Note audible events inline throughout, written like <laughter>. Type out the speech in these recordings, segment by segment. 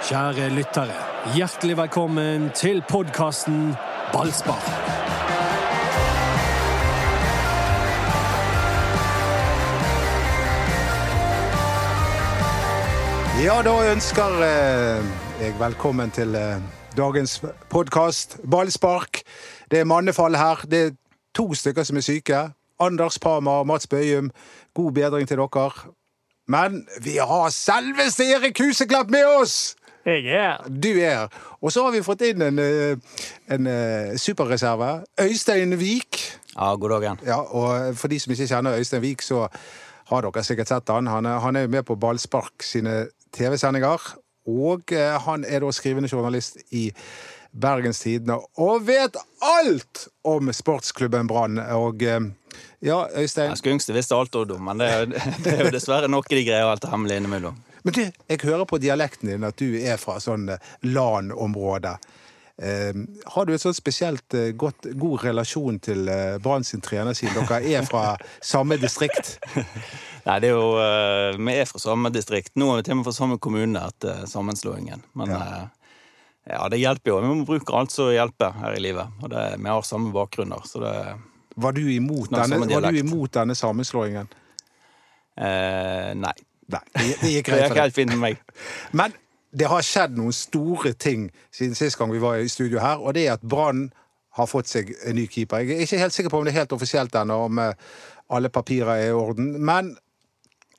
Kjære lyttere, hjertelig velkommen til podkasten Ballspar. Ja, da ønsker eh, jeg velkommen til eh, dagens podkast Ballspark. Det er mannefall her. Det er to stykker som er syke. Anders Parmar, Mats Bøyum. God bedring til dere. Men vi har selveste Erik Huseklepp med oss! Jeg er Du er. Og så har vi fått inn en, eh, en eh, superreserve. Øystein Wiik. Ja, god dagen. Ja, og for de som ikke kjenner Øystein Wiik, så har dere sikkert sett han. Han er, han er med på Ballspark sine TV-sendinger. Og eh, han er da skrivende journalist i Bergens Tidende og vet alt om sportsklubben Brann. Og ja, Øystein ønske jeg visste alt om men det er, jo- <laughs> det er jo dessverre noe de greier å holde hemmelig innimellom. Men du, jeg hører på dialekten din at du er fra sånn eh, LAN-område. Eh, har du et sånn spesielt eh, godt, god relasjon til eh, Brann sin trener, siden dere er fra samme distrikt? <laughs> Nei, det er jo eh, Vi er fra samme distrikt. Nå er vi til og med fra samme kommune etter sammenslåingen. Men Ja. ja. ja, det hjelper jo. Vi må bruke alt som hjelper her i livet. Og det, vi har samme bakgrunner, så det Var du imot, denne, var du imot denne sammenslåingen? eh, Nei. Nei, det, gikk greit for deg. meg. Men det har skjedd noen store ting siden sist gang vi var i studio her, og det er at Brann har fått seg en ny keeper. Jeg er ikke helt sikker på om det er helt offisielt ennå, om eh, alle papirer er i orden, men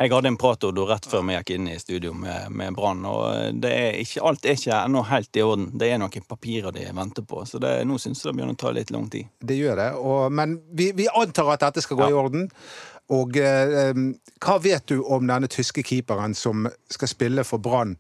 Jeg hadde en prat Odo, rett før vi gikk inn i studio med, med Brann, og det er ikke, alt er ikke ennå helt i orden. Det er noen papirer de venter på, så det, nå syns jeg det begynner å ta litt lang tid. det gjør det. Og, men vi, vi antar at dette skal gå Ja. i orden. Og eh, hva vet du om denne tyske keeperen som skal spille for Brann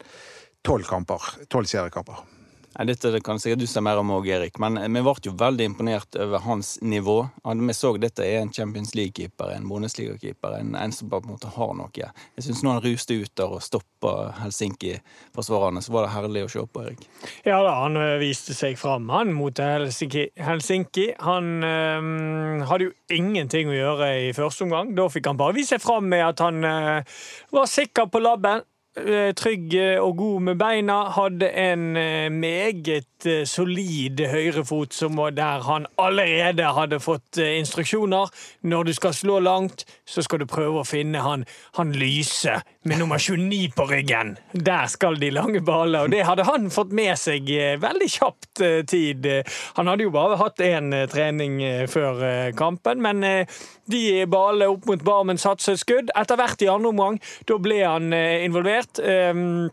tolv kamper? Tolv seriekamper. Nei, dette kan sikkert du si mer om òg, Erik, men vi ble jo veldig imponert over hans nivå. Vi så dette er en Champions League-keeper, en Bundesliga-keeper, en, en som på en måte har noe. Jeg syns når han ruste ut der og stoppa Helsinki-forsvarerne, så var det herlig å se på, Erik. Ja da, han viste seg fram, han, mot Helsinki. Helsinki. Han ø, hadde jo ingenting å gjøre i første omgang. Da fikk han bare vise fram med at han øh, var sikker på labben. Ø, Trygg og god med beina. Hadde en meget solid høyrefot der han allerede hadde fått instruksjoner. Når du skal slå langt, så skal du prøve å finne han, han lyse med nummer 29 på ryggen. Der skal de lange baller. Og det hadde han fått med seg eh, veldig kjapt eh, tid. Eh, Han hadde jo bare hatt én eh, trening eh, før eh, kampen, men eh, de ballene opp mot Barmen satset et skudd. Etter hvert i andre omgang, da ble han eh, involvert. Um,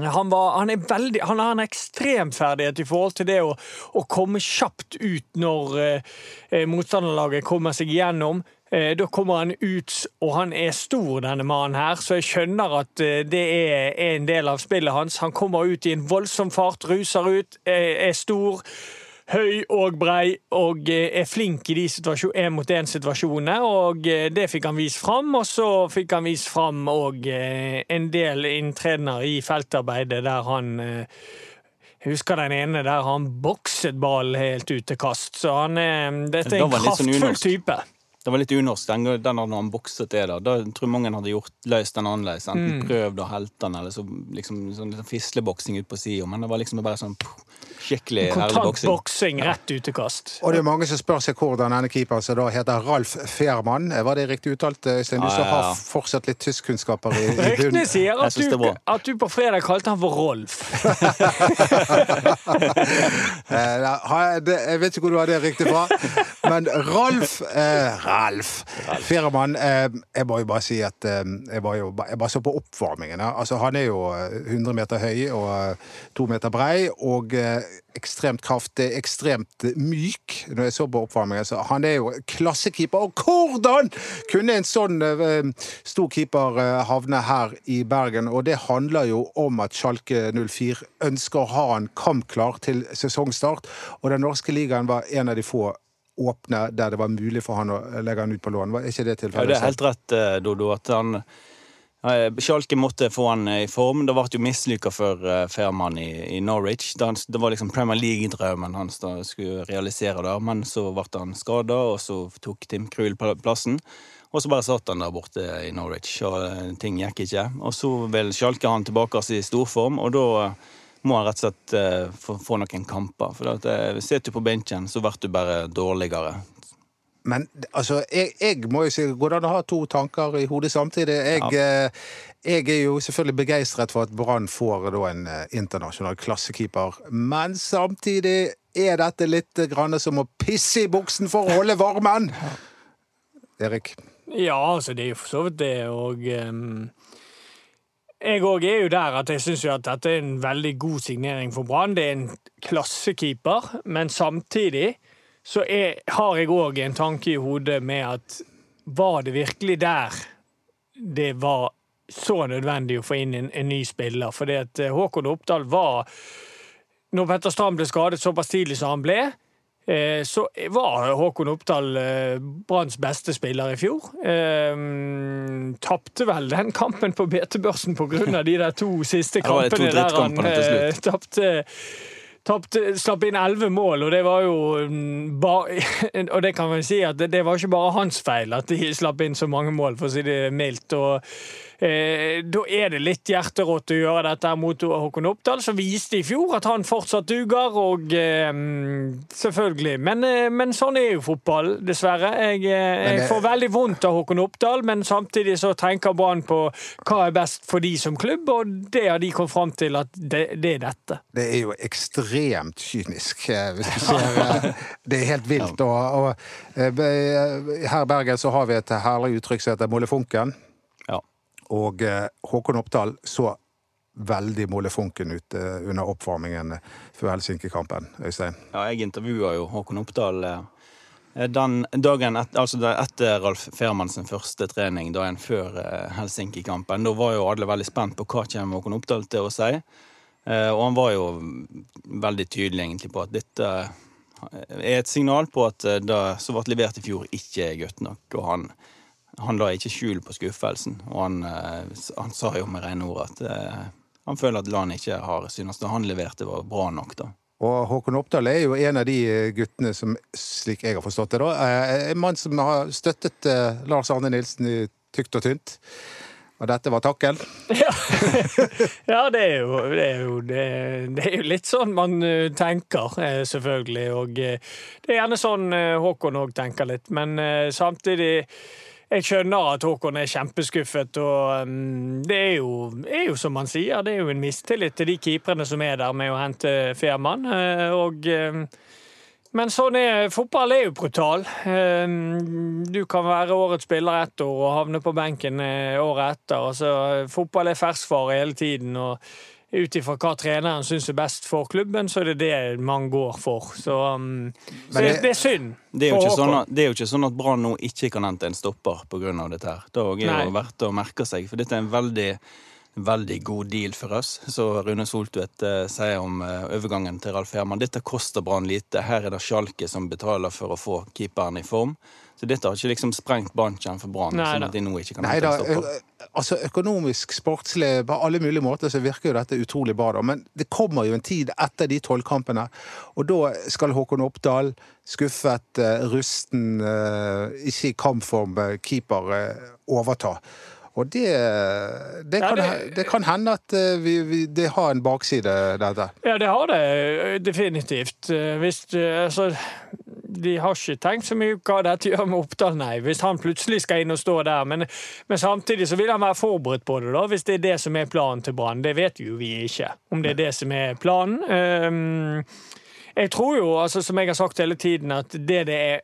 han, var, han, er veldig, han har en ekstremferdighet i forhold til det å, å komme kjapt ut når eh, eh, motstanderlaget kommer seg igjennom. Eh, da kommer han ut, og han er stor, denne mannen her, så jeg skjønner at eh, det er en del av spillet hans. Han kommer ut i en voldsom fart, ruser ut, er, er stor. Høy og brei, og eh, er flink i de én-mot-én-situasjonene. Og eh, det fikk han vist fram, og så fikk han vist fram òg en del inntredener i feltarbeidet der han eh, jeg husker den ene der han bokset ballen helt ut til kast. Så han er, dette er en sånn kraftfull type. Det var litt unorsk den, gang- den når han bokset det. Da Da tror jeg mange hadde gjort, løst den annerledes. Enten prøvd å helte den, eller så liksom sånn fisleboksing ut på sida. Men det var liksom bare sånn skikkelig Kontantboksing boksing. boksing rett ut til kast. Og det er mange som spør seg hvordan denne keeperen som da heter Ralf Fehrmann Var det riktig uttalt, Øystein? Du Ja, som ja, ja. har fortsatt litt tyskkunnskaper i, i <laughs> Ryktene bunnen. sier at du, <laughs> at du på fredag kalte han for Rolf. <laughs> Eh, Jeg vet ikke hvor du har det riktig fra, men Ralf eh, Ralf Fehrmann eh, Jeg må jo bare si at eh, jeg, var jo, jeg bare så på oppvarmingen. Altså, han er jo eh, 100 meter høy og eh, to meter brei og eh, ekstremt kraftig, ekstremt myk når jeg så på oppvarmingen. Så han er jo klassekeeper. Og hvordan kunne en sånn eh, stor keeper eh, havne her i Bergen? Og det handler jo om at Schalke 04 ønsker å ha han kampklar til sesongstart. Og den norske ligaen var en av de få åpne der det var mulig for han å legge han ut på lån. Er ikke det Ja, tilfellet? det er helt rett, eh, Dodo, at han eh, Schalke måtte få han i form. Det ble jo mislykka for eh, Fairman i, i Norwich. Det var liksom Premier League-drømmen hans da skulle realisere det. Men så ble han skada, og så tok Tim Krul pla- plassen. Og så bare satt han der borte i Norwich, og eh, ting gikk ikke. Og så vil Schalke ha han tilbake i storform, og da må han rett og slett eh, få, få noen kamper. For at, eh, sitter du på benken, så blir du bare dårligere. Men altså, jeg, jeg må jo si Går det an å ha to tanker i hodet samtidig? Jeg, ja. jeg er jo selvfølgelig begeistret for at Brann får da en eh, internasjonal klassekeeper, men samtidig er dette litt grann som å pisse i buksen for å holde varmen! <laughs> Erik? Ja, altså, det er jo for så vidt det, og ehm, Jeg òg er jo der at jeg syns at dette er en veldig god signering for Brann. Det er en klassekeeper, men samtidig så er, har jeg òg en tanke i hodet med at var det virkelig der det var så nødvendig å få inn en, en ny spiller? Fordi at eh, Håkon Oppdal var Når Petter Strand ble skadet såpass tidlig som han ble, så var Håkon Oppdal eh, Branns beste spiller i fjor. Eh, Tapte vel den kampen på BT-børsen pga. de der to siste kampene to der han eh, tapte Tappte, slapp inn elleve mål, og det var jo mm, <laughs> Og det kan man si at det, det var ikke bare hans feil at de slapp inn så mange mål, for å si det mildt. og eh, Da er det litt hjerterått å gjøre dette mot Håkon Oppdal, som viste i fjor at han fortsatt duger, og eh, selvfølgelig. Men, eh, men sånn er jo fotball, dessverre. Jeg, eh, jeg får veldig vondt av Håkon Oppdal, men samtidig så tenker Brann på hva er best for de som klubb, og det har de kommet fram til at det, det er dette. Det er jo ekstremt kynisk, eh, hvis du ser Det er helt vilt. Og, og her i Bergen så har vi et herlig uttrykk som heter Mollefunken. Og eh, Håkon Oppdal så veldig mollefunken ut eh, under oppvarmingen før Helsinki-kampen, Øystein. Ja, jeg intervjua jo Håkon Oppdal eh, den dagen et, altså etter Ralf Fehrmann første trening, dagen før Helsinki-kampen. Da var jo alle veldig spent på hva kommer Håkon Oppdal til å si. Og han var jo veldig tydelig egentlig på at dette er et signal på at det som ble levert i fjor, ikke er godt nok. Og han, han la ikke skjul på skuffelsen. Og han, eh, han sa jo med rene ord at eh, han føler at Lan ikke har synes det han leverte, var bra nok. da. Og Håkon Oppdal er jo en av de eh, guttene som, slik jeg har forstått det, da, er en mann som har støttet Lars Arne Nilsen i tykt og tynt. Og dette var takkel. <laughs> Ja, ja det, er jo, det, er jo, det, det er jo litt sånn man tenker, selvfølgelig. Og det er gjerne sånn Håkon òg tenker litt. Men samtidig jeg skjønner at Håkon er kjempeskuffet, og um, det er jo, er jo som man sier, det er jo en mistillit til de keeperne som er der med å hente Fehrmann. eh, Og eh, men sånn er fotball er jo brutal. Eh, Du kan være årets spiller ett år og havne på benken eh, året etter. Altså, fotball er ferskvare hele tiden, og ut ifra hva treneren syns er best for klubben, så er det det man går for. Så, um, så det, det- er synd. Det er, sånn at, det er jo ikke sånn at Brann nå ikke kan hente en stopper pga. dette. her. Det er jo verdt å merke seg, for dette er en veldig, veldig god deal for oss. Så Rune Soltvedt eh, sier om eh, overgangen til Ralf Herman. Dette koster Brann lite. Her er det Schalke som betaler for å få keeperen i form. Så dette har ikke liksom sprengt banken for Brann, Nei sånn da. at de nå ikke kan Nei da, en stopper. ø- altså økonomisk, sportslig, på alle mulige måter så virker jo dette utrolig bra. da. Men det kommer jo en tid etter de tolvkampene, og da skal Håkon Oppdal, skuffet, eh, rusten, eh, ikke i kampform, eh, keeper, overta. Og det, det, Ja, kan, det- det kan hende at vi, vi, det har en bakside, dette. Ja, det har det definitivt. Hvis Altså, de har ikke tenkt så mye hva dette gjør med Oppdal, nei. Hvis han plutselig skal inn og stå der. Men, men samtidig så vil han være forberedt på det, da, hvis det er det som er planen til Brann. Det vet jo vi ikke, om det er det som er planen. Um, jeg tror jo, altså, som jeg har sagt hele tiden, at det det er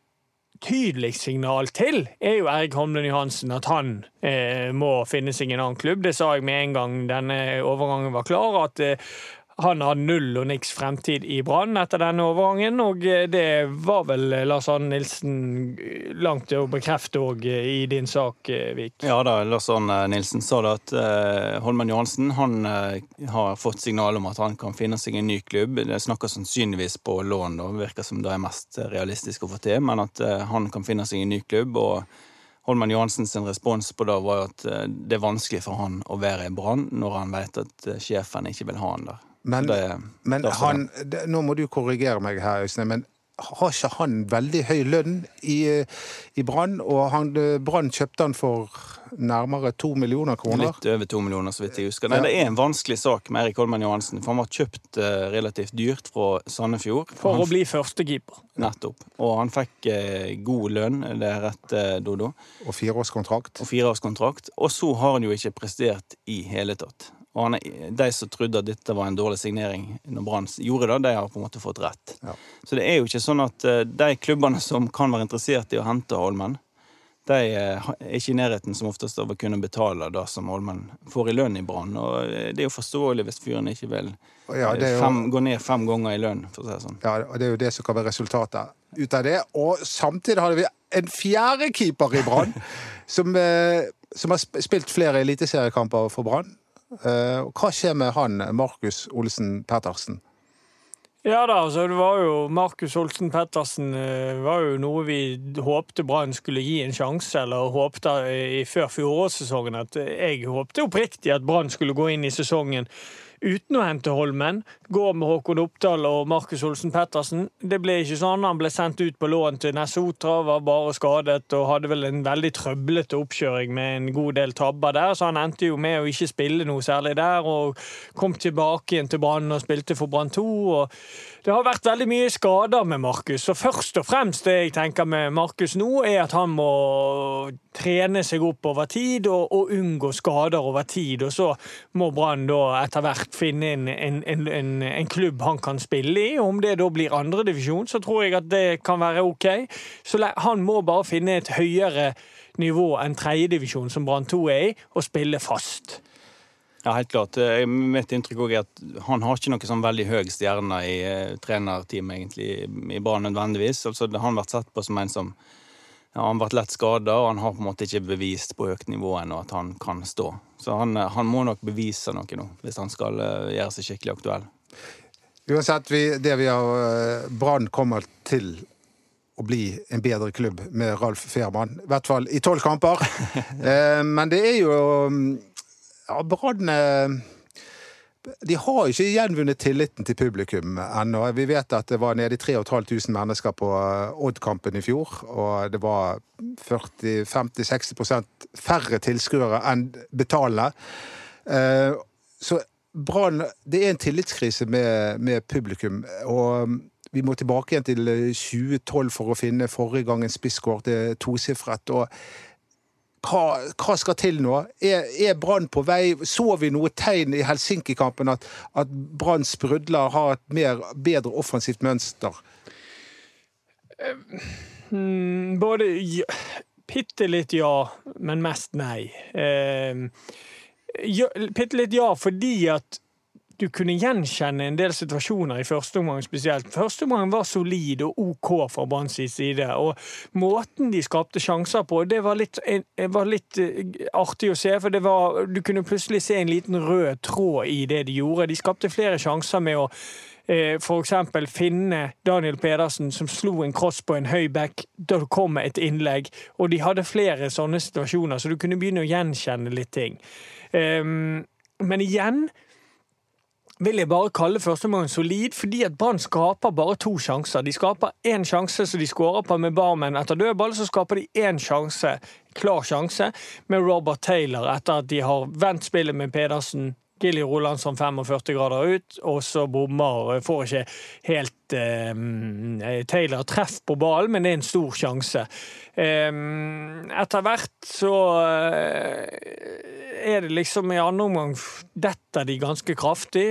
tydeligst signal til, er jo Erik Holmlund Johansen. At han eh, må finne seg en annen klubb. Det sa jeg med en gang denne overgangen var klar. at eh, han har null og niks fremtid i Brann etter denne overgangen, og eh, det var vel Lars Arne Nilsen langt å bekrefte òg i din sak, eh, Vik. Ja da, Lars Arne Nilsen sa det at eh, Holmen Johansen han eh, har fått signal om at han kan finne seg en ny klubb. Det snakker sannsynligvis på lån, da. virker som det er mest realistisk å få til. Men at eh, han kan finne seg en ny klubb. og Holmen Johansen sin respons på det var at eh, det er vanskelig for han å være i Brann når han vet at eh, sjefen ikke vil ha han der. Men, Det- men det han, det, nå må du korrigere meg her, Øystein, men har ikke han veldig høy lønn i, i Brann? Og Brann kjøpte han for nærmere to millioner kroner. Litt over to millioner, så vidt jeg husker. Nei, det er en vanskelig sak med Erik Holmen Johansen. For han var kjøpt eh, relativt dyrt fra Sandefjord. For han, å bli førstekeeper. Nettopp. Og han fikk eh, god lønn, det er rett, eh, Dodo. Og fireårskontrakt. Og fireårskontrakt. Og så har han jo ikke prestert i hele tatt. Og han de som trodde at dette var en dårlig signering når Brann gjorde det, de har på en måte fått rett. Ja. Så det er jo ikke sånn at eh, de klubbene som kan være interessert i å hente Holmen, de eh, er ikke i nærheten som oftest av å kunne betale det som Holmen får i lønn i Brann. Og eh, det er jo forståelig hvis fyren ikke vil Ja, jo- fem, gå ned fem ganger i lønn, for å si det sånn. Ja, og Det er jo det som kan være resultatet ut av det. Og samtidig hadde vi en fjerde keeper i Brann, <laughs> som, som har spilt flere eliteseriekamper for Brann. Eh, hva skjer med han, Markus Olsen Pettersen? Ja da, altså det var jo Markus Olsen Pettersen eh, var jo noe vi håpte Brann skulle gi en sjanse, eller håpte i, før fjorårssesongen. At jeg håpte oppriktig at Brann skulle gå inn i sesongen uten å hente Holmen. Gå med Håkon Oppdal og Markus Olsen Pettersen. Det ble ikke sånn. Han ble sendt ut på lån til Nessotra, var bare skadet og hadde vel en veldig trøblete oppkjøring med en god del tabber der, så han endte jo med å ikke spille noe særlig der, og kom tilbake igjen til Brann og spilte for Brann 2. og det har vært veldig mye skader med Markus, så først og fremst det jeg tenker med Markus nå, er at han må trene seg opp over tid og, og unngå skader over tid. Og så må Brann da etter hvert finne en, en, en, en, klubb han kan spille i. Om det da blir andredivisjon, så tror jeg at det kan være OK. Så han må bare finne et høyere nivå enn tredjedivisjon, som Brann 2 er i, og spille fast. Ja, helt klart. Eh, Mitt inntrykk er at han har ikke noe sånn veldig høy stjerne i eh, trenerteamet, egentlig, i Brann nødvendigvis. Altså, det har han vært sett på som en som Han har vært lett skada, og han har på en måte ikke bevist på høyt nivå ennå at han kan stå. Så han, eh, han må nok bevise noe nå, hvis han skal eh, gjøre seg skikkelig aktuell. Uansett, vi, det vi har eh, Brann kommer til å bli en bedre klubb med Ralf Fehrmann. I hvert fall i tolv kamper. <laughs> Men det er jo mm, Ja, Brann De har ikke gjenvunnet tilliten til publikum ennå. Vi vet at det var nede i 3500 mennesker på eh, Odd-kampen i fjor. Og det var 40-50-60 færre tilskuere enn betalende. Eh, Så Brann Det er en tillitskrise med, med publikum. Og vi må tilbake igjen til 2012 for å finne forrige gang en spisskår til tosifret. Og hva, hva skal til nå? Er, er Brann på vei? Så vi noe tegn i Helsinki-kampen at, at Brann sprudler, har et mer, bedre offensivt mønster? Mm, både ja, Bitte litt ja, men mest nei. Eh, Bitte litt ja fordi at du kunne gjenkjenne en del situasjoner i første omgang spesielt. Første omgang var solid og OK fra Branns side. Og måten de skapte sjanser på, det var litt, var litt eh, artig å se. For det var, du kunne plutselig se en liten rød tråd i det de gjorde. De skapte flere sjanser med å F.eks. for eksempel finne Daniel Pedersen som slo en cross på en høy back. Da det kom et innlegg. Og de hadde flere sånne situasjoner, så du kunne begynne å gjenkjenne litt ting. Ehm, men igjen vil jeg bare kalle førsteomgangen solid, fordi at Brann skaper bare to sjanser. De skaper én sjanse som de skårer på med Barmen etter dødball, så skaper de én sjanse, klar sjanse, med Robert Taylor etter at de har vendt spillet med Pedersen. Gilly Rolandsson 45 grader ut, og så bommer Får ikke helt eh, Taylor treff på ballen, men det er en stor sjanse. Eh, etter hvert så eh, er det liksom i andre omgang detter de ganske kraftig.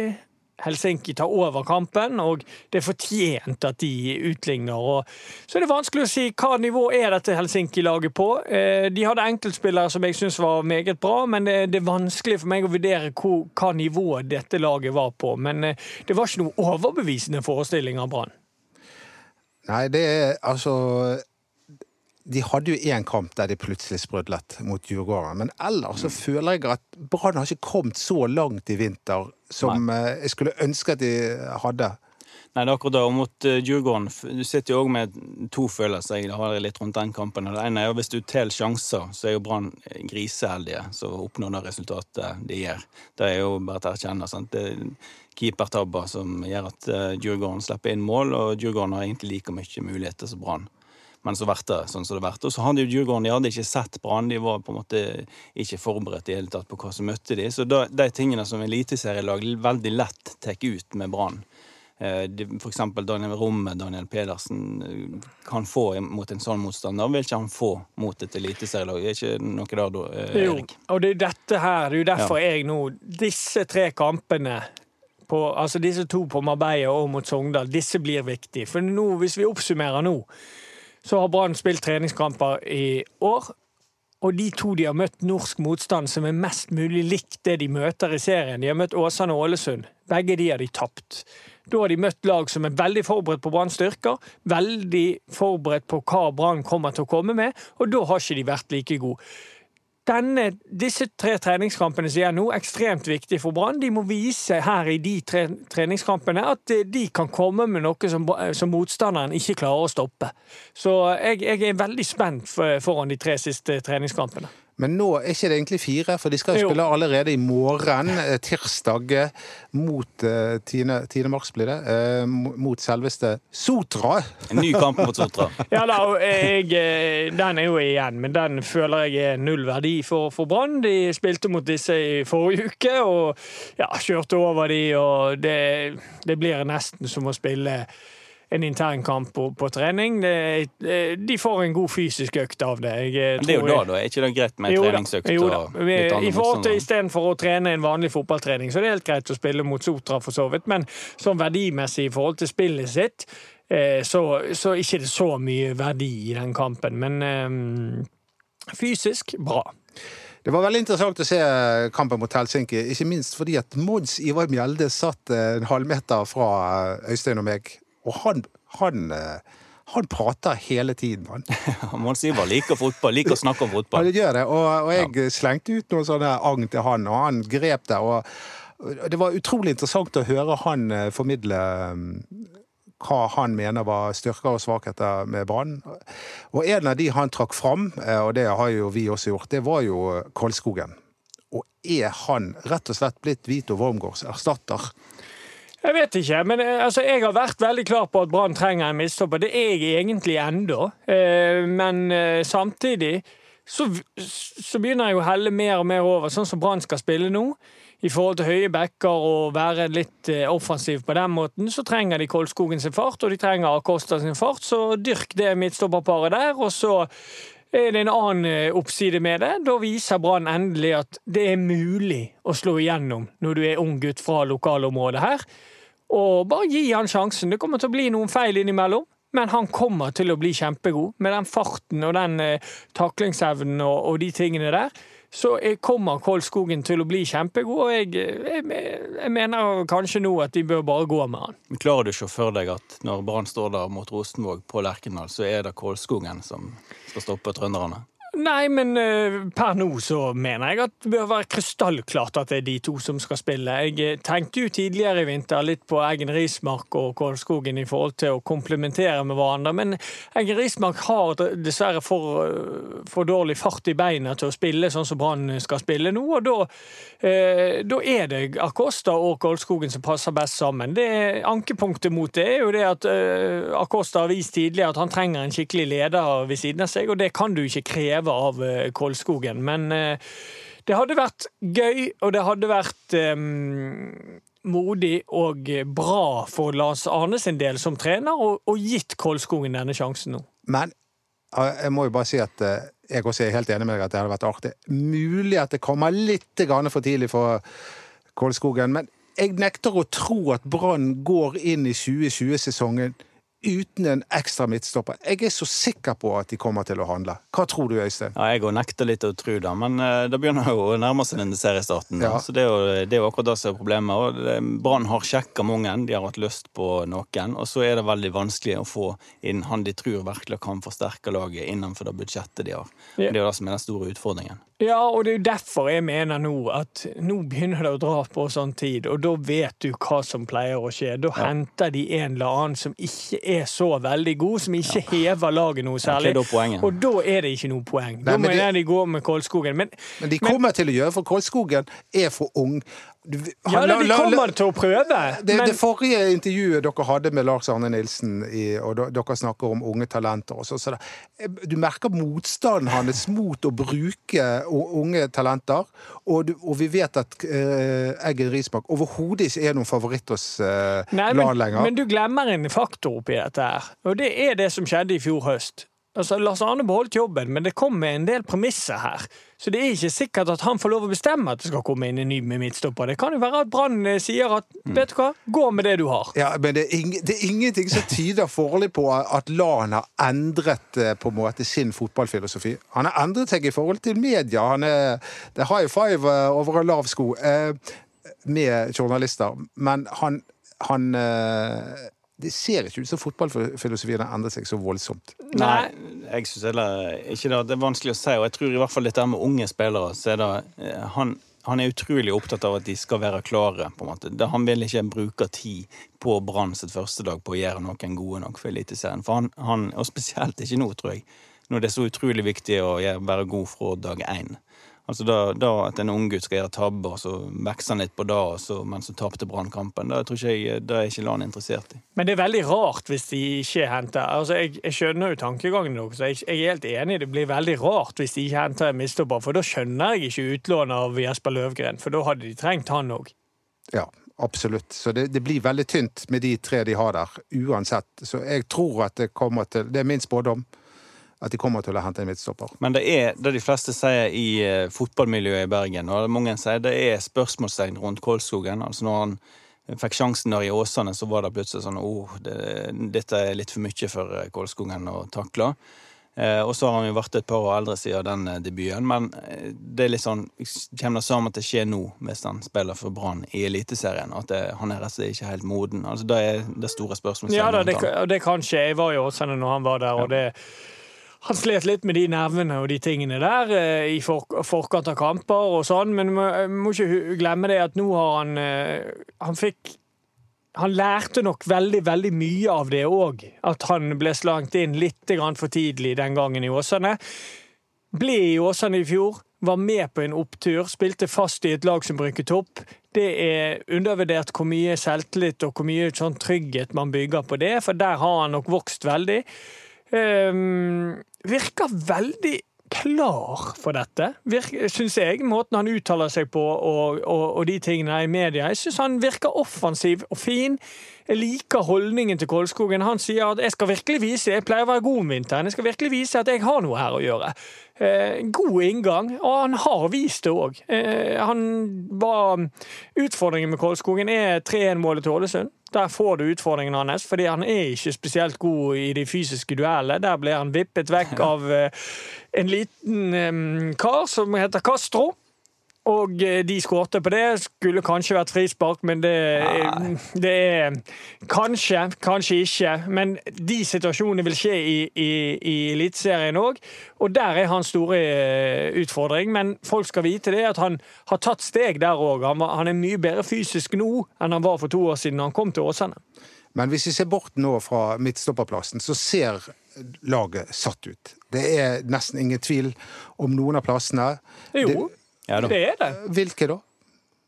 Helsinki tar over kampen, og det er fortjent at de utligner. Og så er det vanskelig å si hva nivå er dette Helsinki-laget på. Eh, De hadde enkeltspillere som jeg syns var meget bra, men det er vanskelig for meg å vurdere hva nivå dette laget var på. Men eh, det var ikke noe overbevisende forestilling av Brann. Nei, det er altså De hadde jo én kamp der de plutselig sprudlet mot Djurgården. Men ellers så føler jeg at Brann har ikke kommet så langt i vinter som Nei. jeg skulle ønske at de hadde. Nei, det er akkurat det. Og mot uh, Djurgården Du sitter jo òg med to følelser. Jeg har litt rundt den kampen. Det ene er jo hvis du teller sjanser, så er jo Brann griseheldige som oppnår det resultatet de gjør. Det er jo bare til å erkjenne. sant? Det er keepertabber som gjør at uh, Djurgården slipper inn mål, og Djurgården har egentlig like mye muligheter som Brann. Men så vært det sånn som det vært. Og så hadde jo Djurgården de hadde ikke sett Brann. De var på en måte ikke forberedt i hele tatt på hva som møtte de. Så da, de tingene som eliteserielag veldig lett tar ut med Brann F.eks. for eksempel Daniel Romme, Daniel Pedersen, eh, kan få mot en sånn motstander, vil ikke han få mot et eliteserielag. Er ikke noe der da, Erik? Jo, og det er dette her, det er jo derfor ja. jeg nå Disse tre kampene på, altså disse to på Marbella og mot Sogndal, disse blir viktige. For nå, hvis vi oppsummerer nå, så har Brann spilt treningskamper i år. Og de to de har møtt norsk motstand som er mest mulig likt det de møter i serien. De har møtt Åsane og Ålesund. Begge de har de tapt. Da har de møtt lag som er veldig forberedt på Branns styrker, veldig forberedt på hva Brann kommer til å komme med, og da har ikke de vært like gode denne, disse tre treningskampene som er nå, ekstremt viktige for Brann. De må vise her i de tre treningskampene at eh, de kan komme med noe som, som motstanderen ikke klarer å stoppe. Så jeg, jeg er veldig spent foran de tre siste treningskampene. Men nå er ikke det egentlig fire, for de skal jo spille allerede i morgen, eh, tirsdag, eh, mot 10. Eh, mars, blir det. Mot selveste Sotra. En ny kamp mot Sotra. <laughs> ja da, jeg, den er jo igjen, men den føler jeg er null verdi for, for Brann. De spilte mot disse i forrige uke og ja, kjørte over de, og det, det blir nesten som å spille en internkamp på, på trening. Det, de får en god fysisk økt av det. Jeg, Men det er jo da, da. Er ikke det greit med treningsøkt? Jo da. I forhold til Istedenfor å trene en vanlig fotballtrening, så er det helt greit å spille mot Sotra, for så vidt. Men sånn verdimessig i forhold til spillet sitt, eh, så, så ikke det så mye verdi i den kampen. Men um, fysisk bra. Det var veldig interessant å se kampen mot Helsinki, ikke minst fordi at Mods Ivar Mjelde satt en halvmeter fra Øystein og meg og han, han, eh, han prater hele tiden, han. Mons Ivar liker fotball, liker å snakke om fotball. Ja, det gjør det. Og, og jeg ja. slengte ut noen sånne agn til han, og han grep det. og Det var utrolig interessant å høre han eh, formidle mm, hva han mener var styrker og svakheter med Brann. Og en av de han trakk fram, eh, og det har jo vi også gjort, det var jo Kolskogen. Og er han rett og slett blitt Vito Wormgårds erstatter? Jeg vet ikke, men eh, altså, jeg har vært veldig klar på at Brann trenger en midtstopper. Det er jeg egentlig ennå. Eh, men eh, samtidig så, så, begynner jeg å helle mer og mer over, sånn som Brann skal spille nå. I forhold til høye backer og være litt offensiv på den måten, så trenger de Kolskogen sin fart, og de trenger Acosta sin fart. Så dyrk det midtstopperparet der, og så er det en annen oppside med det. Da viser Brann endelig at det er mulig å slå igjennom når du er ung gutt fra lokalområdet her. Og bare gi han sjansen. Det kommer til å bli noen feil innimellom. Men han kommer til å bli kjempegod. Med den farten og den eh, taklingsevnen og, og, de tingene der, så kommer Kolskogen til å bli kjempegod. Og jeg, jeg, jeg, mener kanskje nå at de bør bare gå med han. Klarer du ikke å føle deg at når Brann står der mot Rosenvåg på Lerkendal, så er det Kolskogen som skal stoppe trønderne? Nei, men uh, per nå så mener jeg at det bør være krystallklart at det er de to som skal spille. Jeg eh, tenkte jo tidligere i vinter litt på Eggen Rismark og Kålskogen i forhold til å komplementere med hverandre, men Eggen Rismark har dessverre for, eh, for, dårlig fart i beina til å spille sånn som Brann skal spille nå, og da, uh, er det Acosta og Kålskogen som passer best sammen. Det Ankepunktet mot det er jo det at uh, Acosta har vist tidligere at han trenger en skikkelig leder ved siden av seg, og det kan du ikke kreve leve av Kålskogen, Kolskogen. Men eh, det hadde vært gøy, og det hadde vært um, modig og bra for Lars Arne sin del som trener, og, gitt Kolskogen denne sjansen nå. Men jeg må jo bare si at jeg også er helt enig med deg at det hadde vært artig. Mulig at det kommer litt for tidlig for Kolskogen, men jeg nekter å tro at Brann går inn i 2020-sesongen uten en ekstra midtstopper. Jeg er så sikker på at de kommer til å handle. Hva tror du, Øystein? Ja, jeg òg nekter litt å tro det, men uh, det begynner jo å nærme seg denne seriestarten. Ja. Så det er, jo, det er jo akkurat det som er problemet. Brann har sjekka mange, de har hatt lyst på noen. Og så er det veldig vanskelig å få inn han de tror virkelig kan forsterke laget innenfor det budsjettet de har. Ja. Det er jo det som er den store utfordringen. Ja, og det er jo derfor jeg mener nå at nå begynner det å dra på sånn tid, og da vet du hva som pleier å skje. Da henter de en eller annen som ikke er så veldig god, som ikke hever laget noe særlig. da og da er det ikke noe poeng. Nei, da mener jeg de går med Kolskogen. Men, Men de kommer til å gjøre, for Kolskogen er for ung. Ja, han- de kommer til å prøve. Det, men, det forrige intervjuet dere hadde med Lars Arne Nilsen, i, og dere snakker om unge talenter også, så, det, Du merker motstanden hans mot å bruke unge talenter. Og, du, og vi vet at uh, Eggen Rismark overhodet ikke er noen favoritt hos uh, LAN lenger. men du glemmer en faktor oppi dette her, og det er det som skjedde i fjor høst. Altså, Lars Arne beholdt jobben, men det kom med en del premisser her. Så det er ikke sikkert at han får lov å bestemme at det skal komme inn en ny med midtstopper. Det kan jo være at Brann eh, sier at vet du hva, gå med det du har. Ja, men det er, ing, det er ingenting som tyder foreløpig på at LAN har endret eh, på en måte sin fotballfilosofi. Han har endret seg i forhold til media. Han er, det er high five eh, over en lav sko eh, med journalister. Men han, han eh, Det ser ikke ut som fotballfilosofien har endret seg så voldsomt. Nei, jeg syns heller ikke det. Det er vanskelig å si. Og jeg tror i hvert fall dette med unge spillere, så er det eh, han, han er utrolig opptatt av at de skal være klare. på en måte. Det, han vil ikke bruke tid på Brann sitt første dag på å gjøre noen gode nok for Eliteserien. For han, han, og spesielt ikke nå, tror jeg. Når det er så utrolig viktig å være god fra dag én. Altså da, da At en unggutt skal gjøre tabber, og så vokser han litt på det, og så, men så tapte Brannkampen. Det tror ikke jeg, det er ikke LAN interessert i. Men det er veldig rart hvis de ikke henter altså Jeg, jeg skjønner jo tankegangen deres. Jeg, jeg er helt enig. Det blir veldig rart hvis de ikke henter en mistopper, For da skjønner jeg ikke utlånet av Jesper Løvgren, for da hadde de trengt han òg. Ja, absolutt. Så det, det blir veldig tynt med de tre de har der, uansett. Så jeg tror at det kommer til Det er min spådom. At de kommer til å hente en midtstopper. Men det er det de fleste sier i eh, fotballmiljøet i Bergen, og mange sier det er spørsmålstegn rundt Kolskogen. Altså når han fikk sjansen der i Åsane, så var det plutselig sånn oh, det, dette er litt for mye for eh, Kolskogen å takle. Eh, og så har han jo vært et par år eldre siden den eh, debuten, men det er litt sånn Kommer det sammen til å skje nå, hvis han spiller for Brann i Eliteserien? At det, han er rett og slett ikke helt moden? Altså Det er det store spørsmålet. Ja da, det, det kan skje. Jeg var i Åsane når han var der, og det han slet litt med de nervene og de tingene der eh, i forkant av kamper og sånn, men må, må ikke glemme det at nå har han eh, Han fikk Han lærte nok veldig, veldig mye av det òg. At han ble slangt inn litt for tidlig den gangen i Åsane. Ble i Åsane i fjor, var med på en opptur, spilte fast i et lag som bruker opp. Det er undervurdert hvor mye selvtillit og hvor mye sånn trygghet man bygger på det, for der har han nok vokst veldig. Ehm, virker veldig klar for dette, syns jeg. Måten han uttaler seg på og, og, og de tingene i media. Jeg syns han virker offensiv og fin. Jeg liker holdningen til Kolskogen. Han sier at jeg skal virkelig vise, jeg pleier å være god om vinteren, jeg skal virkelig vise at jeg har noe her å gjøre. Eh, god inngang, og han har vist det òg. Eh, han var Utfordringen med Kolskogen er 3-1-målet til Ålesund. Der får du utfordringen hans, fordi han er ikke spesielt god i de fysiske duellene. Der ble han vippet vekk <laughs> av eh, en liten eh, kar som heter Castro. Og eh, de skårte på det. Skulle kanskje vært frispark, men det, det er Kanskje, kanskje ikke. Men de situasjonene vil skje i, i, i Eliteserien òg. Og der er hans store eh, utfordring. Men folk skal vite det at han har tatt steg der òg. Han, han er mye bedre fysisk nå enn han var for to år siden han kom til Åsane. Men hvis vi ser bort nå fra midtstopperplassen, så ser laget satt ut. Det er nesten ingen tvil om noen av plassene. Jo, Ja det er det. Hvilke da?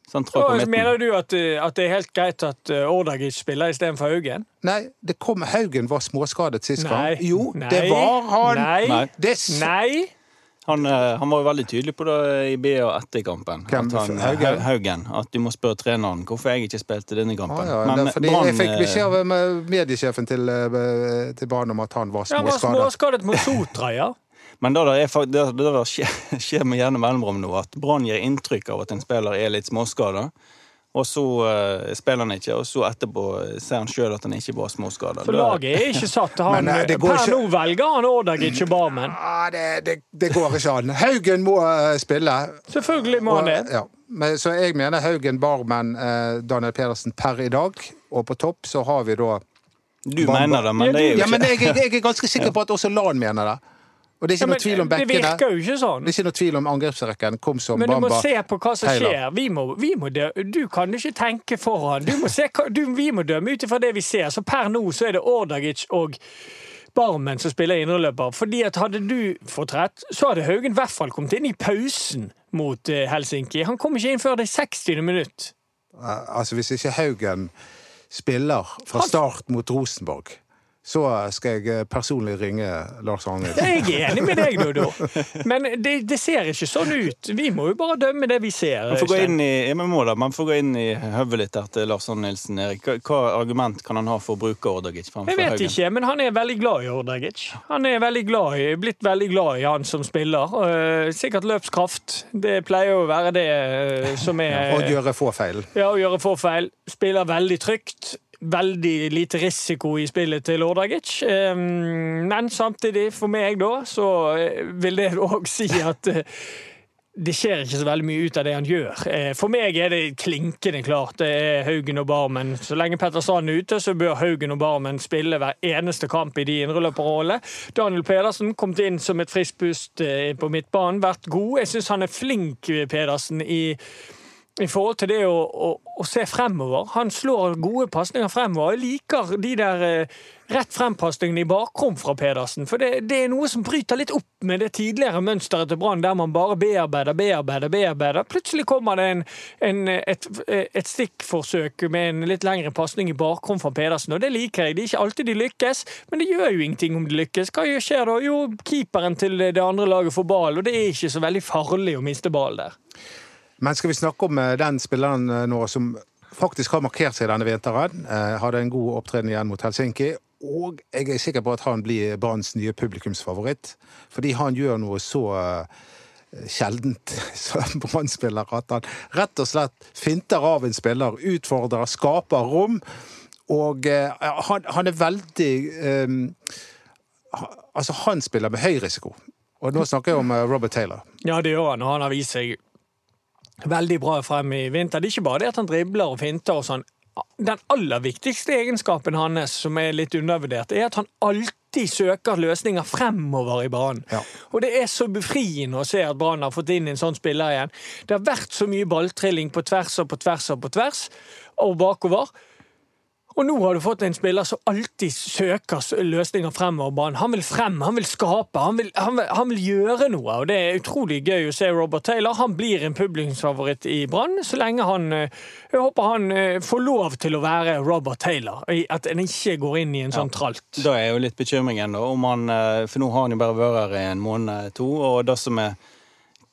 På mener du at, eh, at det er helt greit at eh, Ordagic spiller istedenfor Haugen? Nei, det kom, Haugen var småskadet sist Nei. gang. Jo, Nei. det var han! Nei. Nei. Nei. Han, eh, han var jo veldig tydelig på det i BA etter kampen. Hvem? At han, Haugen? Haugen? At du må spørre treneren hvorfor jeg ikke spilte denne Ah, kampen. ja, Men det, fordi Brann, jeg fikk beskjed av mediesjefen til, til Brann om at han var Ja, han var småskadet. småskadet mot Sotra, ja. <laughs> Men det der, er, det, det der skjer, skjer med gjerne mellomrom nå, at Brann gir inntrykk av at en spiller er litt småskada. Og så uh, spiller han ikke, og så etterpå ser han sjøl at han ikke var småskada. For laget er ikke satt. <laughs> Han, Men, uh, per ikke- nå velger han Ordagic og Barmen. Ah, det, det, det går ikke an. Haugen må uh, spille. Selvfølgelig må han det. Ja. Men, så jeg mener Haugen, Barmen, eh, Daniel Pedersen per i dag. Og på topp så har vi da Du Bamba. mener det, men det er jo Ja, ikke jeg, jeg, jeg er ganske sikker på at også Lan mener det. Og det er ikke Ja, noe tvil om det virker jo ikke sånn. Det er ikke noe tvil om angrepsrekken. Kom som Men du må se på hva som skjer. Vi må, vi må. Du kan ikke tenke foran. Se, du, vi må dømme ut ifra det vi ser. Så per nå så er det Ordagic og Barmen som spiller indreløper. Fordi at hadde du fått rett, så hadde Haugen i hvert fall kommet inn i pausen mot eh, Helsinki. Han kom ikke inn før det 60. minutt. Eh, Altså, hvis ikke Haugen spiller fra start mot Rosenborg, så skal jeg eh, personlig ringe Lars Arnhild. Jeg er enig med deg, Dodo. Men det, det ser ikke sånn ut. Vi må jo bare dømme det vi ser. Man får gå inn i, da, man får gå inn i høvet litt der til Lars Arne Nilsen. Erik. Hva, argument kan han ha for å bruke Ordagic Jeg vet Haugen? ikke, men han er veldig glad i Ordagic. Han er veldig glad i, blitt veldig glad i han som spiller. Eh, sikkert løpskraft. Det pleier jo å være det eh, som er Å gjøre få feil. Ja, å gjøre få feil. Spiller veldig trygt. Veldig lite risiko i spillet til Ordagic. Eh, Men samtidig, for meg da, så eh, vil det òg si at eh, det skjer ikke så veldig mye ut av det han gjør. Eh, For meg er det klinkende klart. Det er Haugen og Barmen. Så lenge Petter Sand er ute, så bør Haugen og Barmen spille hver eneste kamp i de indreløperrollene. Daniel Pedersen kom inn som et friskt pust på midtbanen, vært god. Jeg syns han er flink, Pedersen, i i forhold til det å, å, å se fremover. Han slår gode pasninger fremover. Jeg liker de der eh, rett frem-pasningene i bakrom fra Pedersen. For det, det er noe som bryter litt opp med det tidligere mønsteret til Brann, der man bare bearbeider, bearbeider, bearbeider. Plutselig kommer det en, en, et, et stikkforsøk med en litt lengre pasning i bakrom fra Pedersen, og det liker jeg. Det er ikke alltid de lykkes, men det gjør jo ingenting om de lykkes. Hva skjer da? Jo, keeperen til det andre laget får ball, og det er ikke så veldig farlig å miste ball der. Men skal vi snakke om eh, den spilleren eh, nå som faktisk har markert seg denne vinteren? Eh, Hadde en god opptreden igjen mot Helsinki. Og jeg er sikker på at han blir Branns nye publikumsfavoritt. Fordi han gjør noe så sjeldent <laughs> som Brann-spiller at han rett og slett finter av en spiller, utfordrer, skaper rom. Og han, han er veldig um, Altså, han spiller med høy risiko. Og nå snakker jeg om Robert Taylor. Ja, det gjør han, og han har vist seg veldig bra frem i vinter. Det er ikke bare det at han dribler og finter og sånn. Den aller viktigste egenskapen hans, som er litt undervurdert, er at han alltid søker løsninger fremover i banen. Ja. Og det er så befriende å se at Brann har fått inn en sånn spiller igjen. Det har vært så mye balltrilling på tvers og på tvers og på tvers og bakover. Og nå har du fått en spiller som alltid søker løsninger fremover banen. Han vil frem, han vil skape, han vil, han, vil, han vil gjøre noe. Og det er utrolig gøy å se Robert Taylor. Han blir en publikumsfavoritt i Brann så lenge han eh, Jeg håper han eh, får lov til å være Robert Taylor. At en ikke går inn i en sånn tralt. Da er jo litt bekymringen, da. Om han, eh, for nå har han jo bare vært her i en måned, to. Og det som er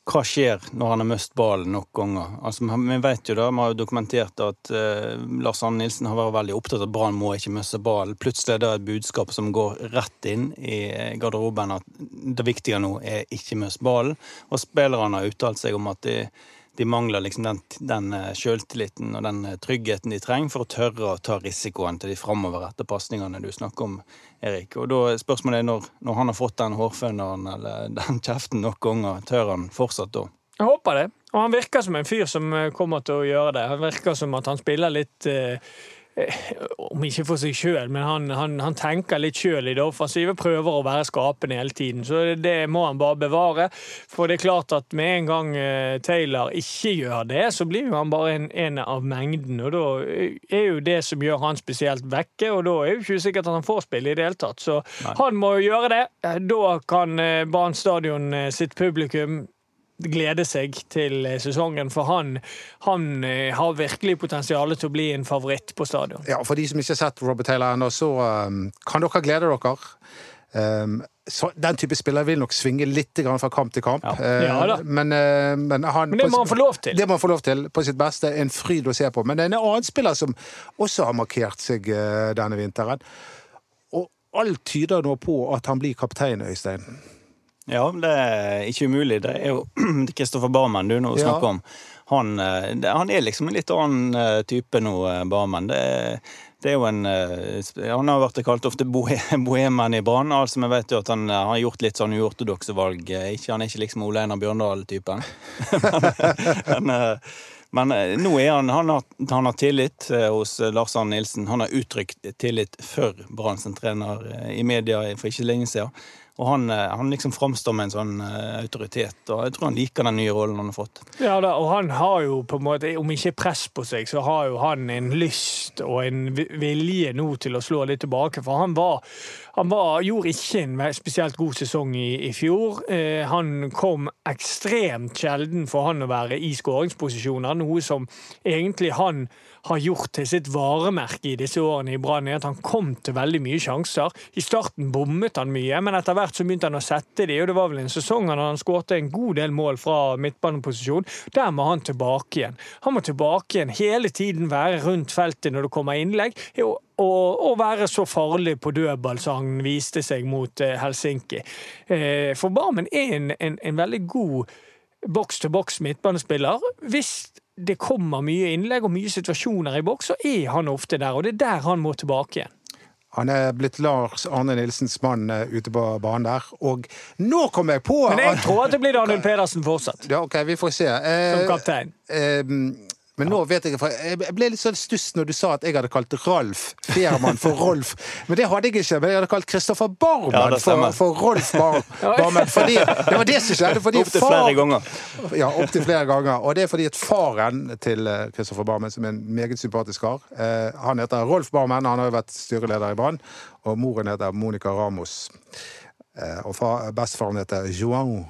Hva skjer når han har mist ballen nok ganger? Altså, Vi vet jo da, vi har jo dokumentert at eh, Lars Arne Nilsen har vært veldig opptatt av at Brann må ikke miste ballen. Plutselig er det et budskap som går rett inn i garderoben at det viktige nå er ikke miste ballen. Og spillerne har uttalt seg om at de, de mangler liksom den, den sjøltilliten og den eh, tryggheten de trenger for å tørre å ta risikoen til de framoverrettede pasningene du snakker om, Erik. Og da spørsmålet er når, når han har fått den hårføneren eller <laughs> den kjeften nok ganger, tør han fortsatt da? Jeg håper det. Og han virker som en fyr som eh, kommer til å gjøre det. Han virker som at han spiller litt eh, eh, Om ikke for seg sjøl, men han, han, han tenker litt sjøl i det offensive. Prøver å være skapende hele tiden. Så det må han bare bevare. For det er klart at med en gang eh, Taylor ikke gjør det, så blir jo han bare en, en av mengden. Og da er jo det som gjør han spesielt vekke, og da er jo ikke sikkert at han får spille i det hele tatt. Så han må jo gjøre det. Eh, Da kan eh, Brann stadion eh, sitt publikum glede seg til eh, sesongen, for han, han eh, har virkelig potensial til å bli en favoritt på stadion. Ja, For de som ikke har sett Robert Taylor ennå, så um, kan dere glede dere. Um, så den type spiller vil nok svinge litt fra kamp til kamp. Ja. Ja men, men, han, Men det må han få lov til. Det må han få lov til på sitt beste. En fryd å se på. Men det er en annen spiller som også har markert seg denne vinteren. Og alt tyder nå på at han blir kaptein, Øystein. Ja, det er ikke umulig. Det er jo <clears throat> Kristoffer Barmen du nå Ja. snakker om. Han, eh, han er liksom en litt annen eh, type nå, eh, Barmen. Det, det er jo en Han har vært kalt ofte bohe- <laughs> bohemen i Brann. Altså, vi vet jo at han har gjort litt sånn uortodokse valg. Ikke, han er ikke liksom Ole Einar Bjørndal-typen. <laughs> men men, men nå er han Han har, han har tillit hos Lars Arne Nilsen. Han har uttrykt tillit for Brann som trener i media for ikke lenge siden. Og han, eh, han liksom framstår med en sånn eh, autoritet, og jeg tror han liker den nye rollen han har fått. Ja da, og han har jo på en måte, om ikke press på seg, så har jo han en lyst og en vilje nå til å slå litt tilbake. For han var, han var gjorde ikke en spesielt god sesong i, i fjor. Eh, han kom ekstremt sjelden for han å være i skåringsposisjoner, noe som egentlig han har gjort til sitt varemerke i disse årene i Brann, er at han kom til veldig mye sjanser. I starten bommet han mye, men etter hvert så begynte han å sette de, og det var vel en sesong han han skårte en god del mål fra midtbaneposisjon. Der må han tilbake igjen. Han må tilbake igjen hele tiden være rundt feltet når det kommer innlegg, og, å være så farlig på dødball som han viste seg mot eh, Helsinki. Eh, for Barmen er en, en, en veldig god boks-til-boks midtbanespiller. Hvis det kommer mye innlegg og mye situasjoner i boks, så er han ofte der, og det er der han må tilbake igjen. Han er blitt Lars Arne Nilsens mann eh, ute på banen der. Og nå kom jeg på Men jeg tror at det blir Daniel Pedersen fortsatt, ja, OK, vi får se. Eh, som kaptein. eh, men nå vet jeg for Jeg ble litt sånn stuss når du sa at jeg hadde kalt Ralf Fjermann for Rolf. Men det hadde jeg ikke. Men jeg hadde kalt Kristoffer Barmen Ja, for, for Rolf Bar Barmen. Fordi, det var det som skjedde. Fordi Opptil flere ganger. Ja, opptil flere ganger. Og det er fordi at faren til eh, Kristoffer Barmen, som er en meget sympatisk kar, eh, han heter Rolf Barmen. Han har jo vært styreleder i Brann. Og moren heter Monica Ramos. Eh, og far, bestefaren heter Joao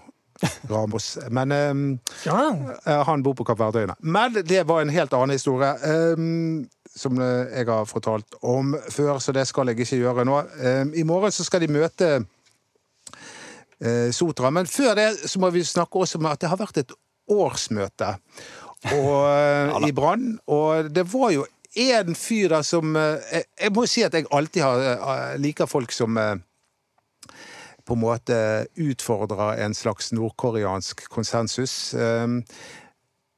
Ramos. Men um, Ja. Eh, Han bor på Kapp Verdøyene. Men det var en helt annen historie. Um, som eh, jeg har fortalt om før, så det skal jeg ikke gjøre nå. Um, I morgen så skal de møte uh, Sotra. Men før det så må vi snakke også om at det har vært et årsmøte og, <laughs> i Brann. Og det var jo en fyr der som uh, jeg, jeg må si at jeg alltid har, uh, liker folk som på en måte utfordrer en slags nordkoreansk konsensus. Um,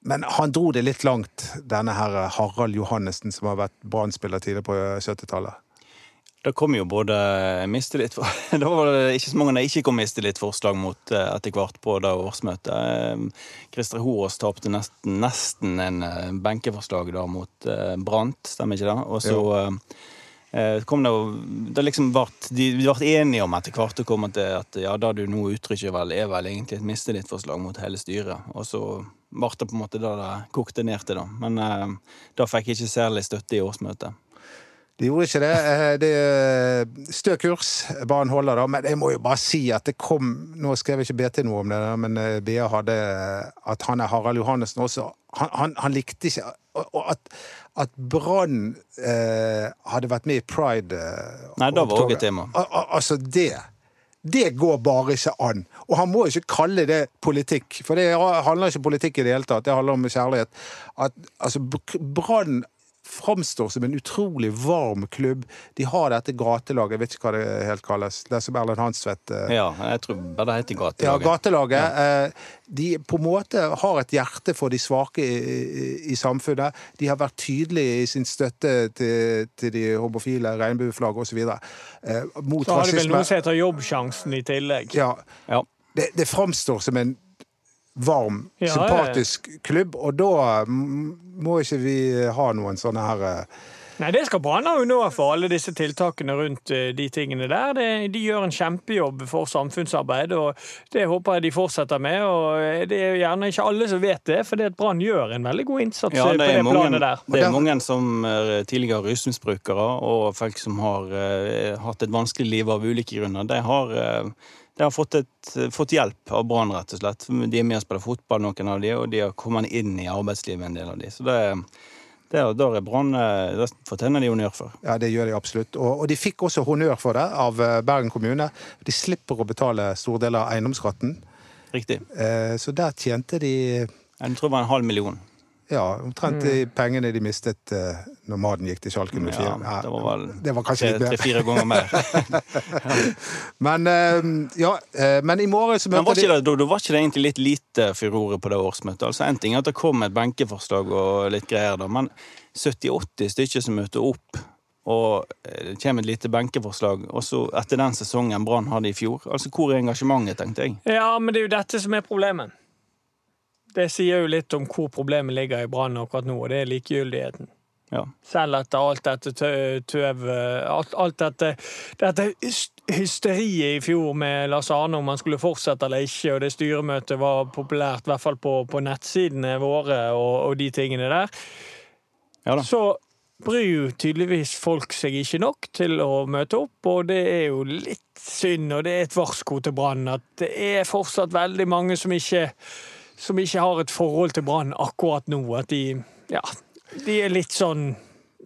Men han dro det litt langt, denne her Harald Johannessen, som har vært Brann-spiller tidligere på 70-tallet. Da kom jo både mistillit for, <laughs> Det var det ikke så mange det ikke kom mistillitsforslag mot eh, etter hvert på det årsmøtet. Eh, Christer Horås tapte nesten, nesten en eh, benkeforslag da mot eh, Brant, stemmer ikke det? Og så kom det det liksom vart, De ble enige om etter hvert kom til at ja, det du nå uttrykker, vel, er vel egentlig et mistillitsforslag mot hele styret. Og så ble det på en måte det det kokte ned til, da. Men eh, da fikk jeg ikke særlig støtte i årsmøtet. De gjorde ikke det. Eh, Det er Stø kurs, banen holder da. Men jeg må jo bare si at det kom Nå skrev ikke BT noe om det, men eh, BA hadde at han er Harald Johannessen også. Han, han, han likte ikke og at, at Brann eh, hadde vært med i Pride eh, Nei, det var også et tema. Al- al- Altså, det det går bare ikke an. Og han må ikke kalle det politikk, for det handler ikke om politikk i det hele tatt. Det handler om kjærlighet. At, altså, Brann framstår som en utrolig varm klubb. De har dette gatelaget, jeg vet ikke hva det helt kalles. Det er som Erlend Hansvedt eh, Ja, jeg tror bare det heter gatelaget. ja, gatelaget. gatelaget. eh, De på en måte har et hjerte for de svake i, i, i samfunnet. De har vært tydelige i sin støtte til, til de homofile, regnbueflagg osv. Eh, mot Så har de vel noe som heter Jobbsjansen i tillegg. Ja, Ja. det, det framstår som en varm, Ja, ja, ja. sympatisk klubb, og da må ikke vi ha noen sånne her eh, Nei, det skal Brann ha honnør for, alle disse tiltakene rundt eh, de tingene der. De, de gjør en kjempejobb for samfunnsarbeid, og det håper jeg de fortsetter med. og eh, Det er jo gjerne ikke alle som vet det, for det at Brann gjør en veldig god innsats Ja, det på det mange, planet der. det er mange som er tidligere rusmisbrukere og folk som har uh, hatt et vanskelig liv av ulike grunner. De har, eh, de har fått, et, fått hjelp av Brann, rett og slett. De er med og spiller fotball, noen av de, og de har kommet inn i arbeidslivet, en del av de. Så det, det, er- der er Brann eh, Det fortjener de honnør for. Ja, det gjør de absolutt. Og, og de fikk også honnør for det av eh, Bergen kommune. De slipper å betale store deler av eiendomsskatten. Riktig. Eh, Så der tjente de Jeg tror det var en halv million. Ja, omtrent de pengene de mistet uh, når Maden gikk til Sjalken 04. Mm. Ja, det var vel det var kanskje tre-fire ganger mer. <laughs> Men uh, ja, uh, men i morgen så Men var møter ikke de det, da, da var ikke det egentlig litt lite furore på det årsmøtet? Altså En ting er at det kom et benkeforslag og litt greier, da, men 70-80 stykker som møter opp, og det kommer et lite benkeforslag, og så etter den sesongen Brann hadde i fjor Altså, hvor er engasjementet, tenkte jeg? Ja, men det er jo dette som er problemet. Det sier jo litt om hvor problemet ligger i Brann akkurat nå, og det er likegyldigheten. Ja. Selv etter alt dette tøv Alt, alt dette, dette hysteriet i fjor med Lars Arne om han skulle fortsette eller ikke, og det styremøtet var populært, i hvert fall på, på nettsidene våre og, og de tingene der, Ja da. så bryr jo tydeligvis folk seg ikke nok til å møte opp, og det er jo litt synd, og det er et varsko til Brann at det er fortsatt veldig mange som ikke, som ikke har et forhold til Brann akkurat nå. At de, ja, de er litt sånn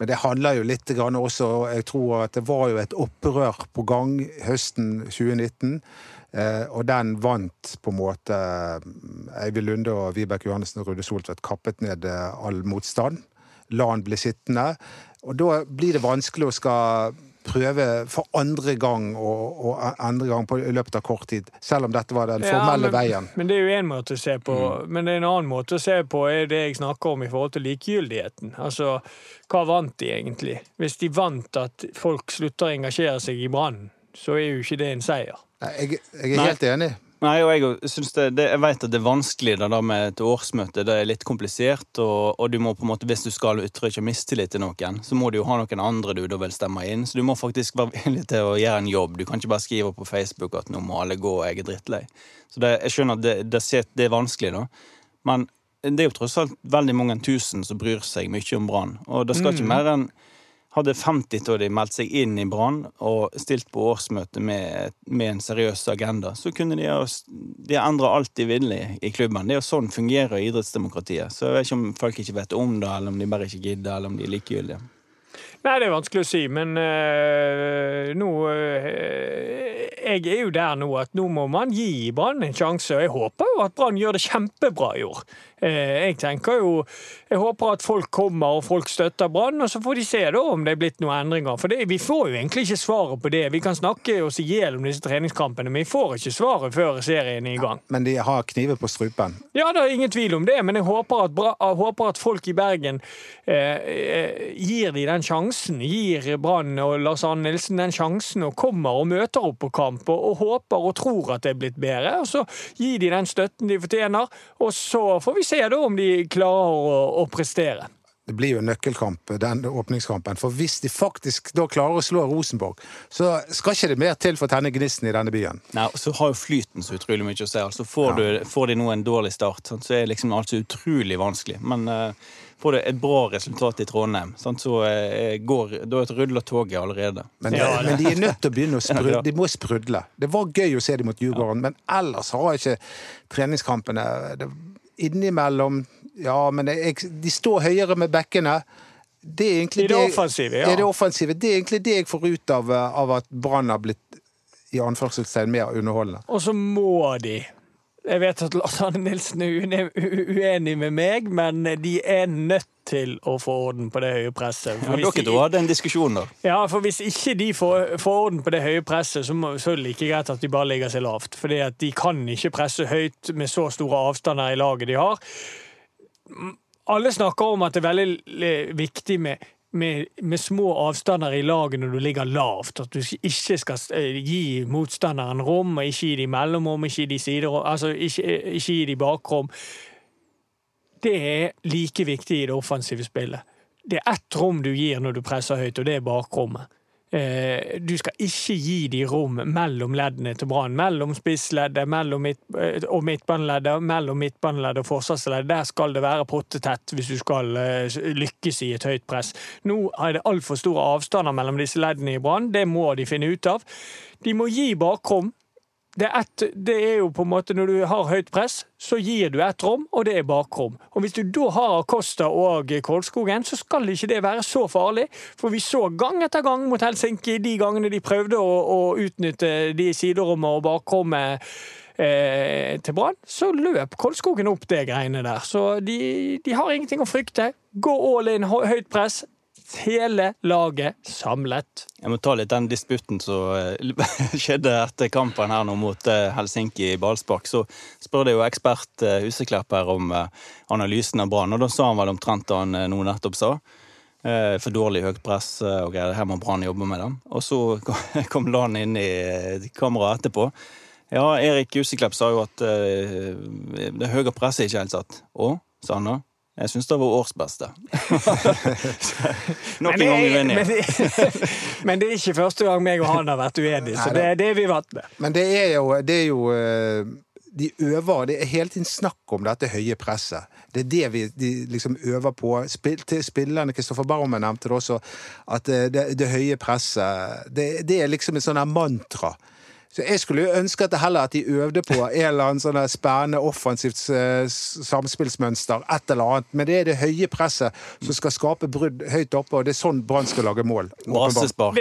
Men det handler jo litt grann også Jeg tror at det var jo et opprør på gang høsten 2019. Eh, og den vant på en måte eh, Eivind Lunde og Vibeke Johannessen og Rude Soltvedt kappet ned eh, all motstand. La han bli sittende. Og da blir det vanskelig å skal prøve for andre gang og, og andre gang på, i løpet av kort tid. Selv om dette var den Ja, formelle men, veien. Men det er jo én måte å se på. Mm. Men det en annen måte å se på er det jeg snakker om i forhold til likegyldigheten. Altså, hva vant de egentlig? Hvis de vant at folk slutter å engasjere seg i Brann, så er jo ikke det en seier. Nei, Jeg, jeg er Nei. helt enig. Nei, og jeg synes det, det, jeg vet at det er vanskelig det der med et årsmøte. Det er litt komplisert, og, og du må på en måte, hvis du skal uttrykke mistillit til noen, så må du jo ha noen andre du da vil stemme inn. Så du må faktisk være villig til å gjøre en jobb. Du kan ikke bare skrive på Facebook at nå må alle gå og jeg er drittlei. Så det, jeg skjønner at det, det, det er vanskelig, da. Men det er jo tross alt veldig mange tusen som bryr seg mye om Brann. Og det skal ikke mer enn hadde 50 av de meldt seg inn i Brann og stilt på årsmøte med, med en seriøs agenda, så kunne de de endre alt de ville i klubben. Det er jo sånn fungerer idrettsdemokratiet. Så jeg vet ikke om folk ikke vet om det, eller om de bare ikke gidder, eller om de er likegyldige. Nei, det er vanskelig å si, men øh, nå øh, Jeg er jo der nå at nå må man gi Brann en sjanse, og jeg håper jo at Brann gjør det kjempebra i år. Eh, jeg tenker jo Jeg håper at folk kommer og folk støtter Brann, og så får de se da om det er blitt noen endringer. For det, vi får jo egentlig ikke svaret på det. Vi kan snakke oss i hjel om disse treningskampene, men vi får ikke svaret før serien er i gang. Men de har kniver på strupen. Ja, det er ingen tvil om det, men jeg håper at, jeg håper at folk i Bergen eh, eh, gir de den sjansen. Gir Brann og Lars Arne Nilsen den sjansen, og kommer og møter opp på kamp. Og, og håper og tror at det er blitt bedre. Og så gir de den støtten de fortjener, og så får vi se da om de klarer å, å prestere. Det blir jo en nøkkelkamp, den åpningskampen. For hvis de faktisk da klarer å slå Rosenborg, så skal ikke det mer til for å tenne gnisten i denne byen. Nei, så har jo flyten så utrolig mye å si. Altså får, du, får de nå en dårlig start, så er liksom alt så utrolig vanskelig. Men uh, får du et bra resultat i Trondheim, sant, så uh, går Da ruller toget allerede. Men, Ja, men de er nødt til å begynne å sprudle. <laughs> De må sprudle. Det var gøy å se dem mot Djurgården, men ellers har ikke treningskampene det, Innimellom Ja, men jeg, de står høyere med bekkene. Det er egentlig I det det, offensive, ja. er det offensive. Det er egentlig det jeg får ut av, eh, av at Brann har blitt i anførselstegn mer underholdende. Og så må de Jeg vet at Lars Arne Nilsen er uenig med meg, men de er nødt til å få orden på det høye presset. For Ja, dere de- to hadde en diskusjon, da. Ja, for hvis ikke de får, får orden på det høye presset, så, må, så er det like greit at de bare ligger seg lavt. Fordi de kan ikke presse høyt med så store avstander i laget de har. Alle snakker om at det er veldig viktig med, med, med små avstander i laget når du ligger lavt. At du ikke skal eh, gi motstanderen rom, og ikke gi de mellomrom, ikke gi de siderom, altså ikke, ikke gi de bakrom. Det er like viktig i det offensive spillet. Det er ett rom du gir når du presser høyt, og det er bakrommet. Eh, du skal ikke gi de rom mellom leddene til Brann. Mellom spissleddet mellom midt, eh, og midtbaneleddet, mellom midtbaneleddet og forsvarsleddet. Der skal det være pottetett hvis du skal eh, lykkes i et høyt press. Nå er det altfor store avstander mellom disse leddene i Brann. Det må de finne ut av. De må gi bakrom. Det er, ett- det er jo på en måte Når du har høyt press, så gir du ett rom, og det er bakrom. Og Hvis du da har Acosta og Kolskogen, så skal ikke det være så farlig. For vi så gang etter gang mot Helsinki de gangene de prøvde å, å utnytte de siderommene og bakrommet eh, til Brann, så løp Kolskogen opp det greiene der. Så de, de har ingenting å frykte. Gå all in, høyt press. Hele laget samlet. Jeg må ta litt den disputten som eh, <laughs> skjedde etter kampen her nå mot eh, Helsinki i ballspark. Så spurte jo ekspert eh, Huseklepp her om analysen av Brann, og da sa han vel omtrent det han nå nettopp sa. For dårlig høyt press og greier. Her må Brann jobbe med dem. Og så <laughs> kom Lan inn i kameraet etterpå. Ja, Erik Huseklepp sa jo at det høye presset er ikke helt satt. Å, sa han da. Jeg syns det var årsbeste. <laughs> Nok Men en gang uenig. det, men, <laughs> men det er ikke første gang meg og han har vært uenige, så det, det er vi vant med. Men det er jo, det er jo eh, De øver Det er hele tiden snakk om dette høye presset. Det er det vi de liksom øver på. Spill, til spillerne, Kristoffer Barmen nevnte det også, at eh, det, det høye presset det, det er liksom et her mantra. Så Jeg skulle jo ønske at det heller at de øvde på en eller annen sånn spennende offensivt eh, samspillsmønster, et eller annet. Men det er det høye presset som skal skape brudd høyt oppe, og det er sånn Brann skal lage mål.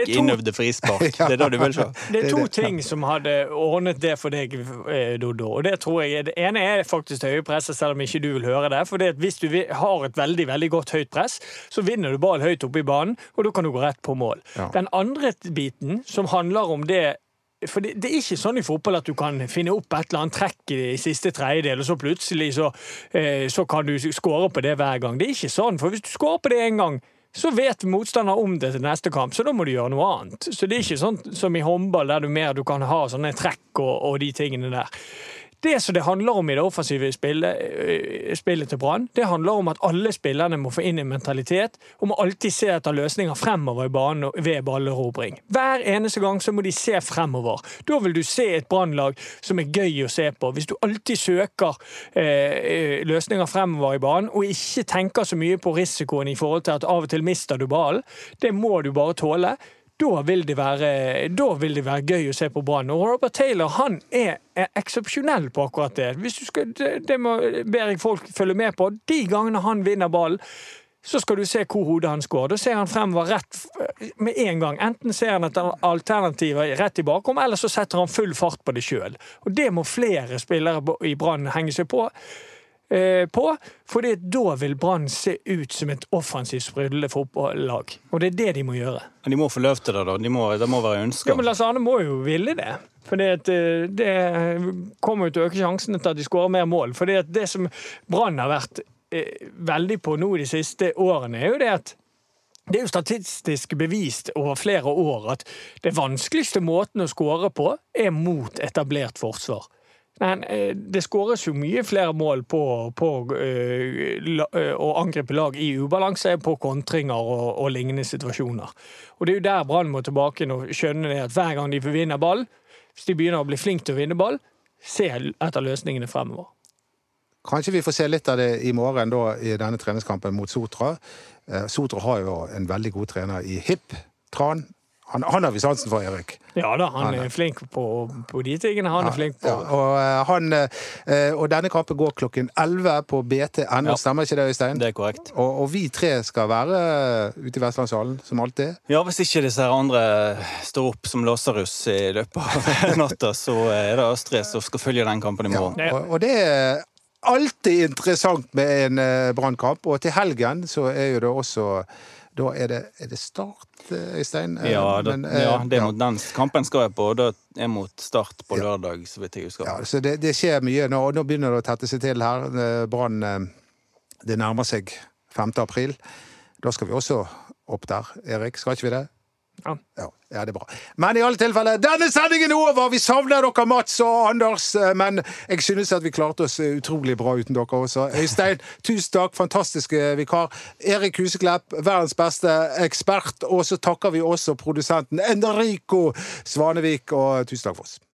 er to- innøvde frispark. <laughs> Det er det du vil se. Det er to ting som hadde ordnet det for deg, eh, Dodo. Og det tror jeg, det ene er faktisk det høye presset, selv om ikke du vil høre det. For det hvis du har et veldig veldig godt høyt press, så vinner du ball høyt oppe i banen, og da kan du gå rett på mål. Ja. Den andre biten, som handler om det for det, det er ikke sånn i fotball at du kan finne opp et eller annet trekk i, siste tredjedel, og så plutselig så, eh, så kan du skåre på det hver gang. Det er ikke sånn, for hvis du skårer på det én gang, så vet motstander om det til neste kamp, så da må du gjøre noe annet. Så det er ikke sånn som i håndball, der du mer du kan ha sånne trekk og, og de tingene der. Det som det handler om i det offensive spillet, øh, spillet til Brann, det handler om at alle spillerne må få inn en mentalitet om å alltid se etter løsninger fremover i banen ved ballerobring. Hver eneste gang så må de se fremover. Da vil du se et Brannlag som er gøy å se på. Hvis du alltid søker eh, løsninger fremover i banen, og ikke tenker så mye på risikoen i forhold til at av og til mister du ballen, det må du bare tåle da vil, det være, vil være gøy å se på Brann. Og Robert Taylor han er, er eksepsjonell på akkurat det. Skal, det, må, ber jeg folk følge med på. De gangene han vinner ballen, så skal du se hvor hodet hans går. Da ser han fremover rett med en gang. Enten ser han etter alternativer rett i bakrom, eller så setter han full fart på det sjøl. Det må flere spillere i Brann henge seg på. Eh, på, for da vil Brann se ut som et offensivt sprudlende fotballag. Og det er det de må gjøre. Men De må få løp til det, da. De må, det må være ønska. Ja, men Lars Arne må jo ville det. For det kommer jo til å øke sjansene til at de skårer mer mål. For det som Brann har vært eh, veldig på nå de siste årene, er jo det at det er jo statistisk bevist over flere år at det vanskeligste måten å skåre på, er mot etablert forsvar. Men eh, det skåres jo mye flere mål på, på eh, eh, å angripe lag i ubalanse, på kontringer og, og lignende situasjoner. Og det er jo der Brann må tilbake og skjønne det at hver gang de vinner ball, hvis de begynner å bli flinke til å vinne ball, se etter løsningene fremover. Kanskje vi får se litt av det i morgen da, i denne treningskampen mot Sotra. Sotra har jo en veldig god trener i Hipp Tran. Han, han har vi sansen for, Erik. Ja da, han er flink på, på de tingene han er flink på. Ja, og, eh, han, eh, og denne kampen går klokken 11 på BTNO, Ja. stemmer ikke det, Øystein? Det er korrekt. Og, og vi tre skal være eh, ute i Vestlandshallen, som alltid. Ja, Hvis ikke disse her andre står opp som låserhus i løpet av <laughs> natta, så er det tre som skal følge den kampen i morgen. Ja. Og, og det er alltid interessant med en uh, brannkamp. Og til helgen så er jo det også Da er det, er det Start, eh, Øystein? Eh, Ja, det, men, eh, ja, det er ja. mot den kampen skal jeg på, og det er mot Start på lørdag, så vidt jeg husker. Ja, så det, det skjer mye nå, og nå begynner det å tette seg til her. Eh, Brann eh, Det nærmer seg 5. april. Da skal vi også opp der, Erik. Skal ikke vi det? Ja. Ja, ja, det er bra. Men i alle tilfeller, denne sendingen er over! Vi savner dere, Mats og Anders, eh, men jeg synes at vi klarte oss eh, utrolig bra uten dere også. Øystein, <laughs> tusen takk, fantastiske vikar. Erik Huseklepp, verdens beste ekspert. Og så takker vi også produsenten Enrico Svanevik, og tusen takk for oss.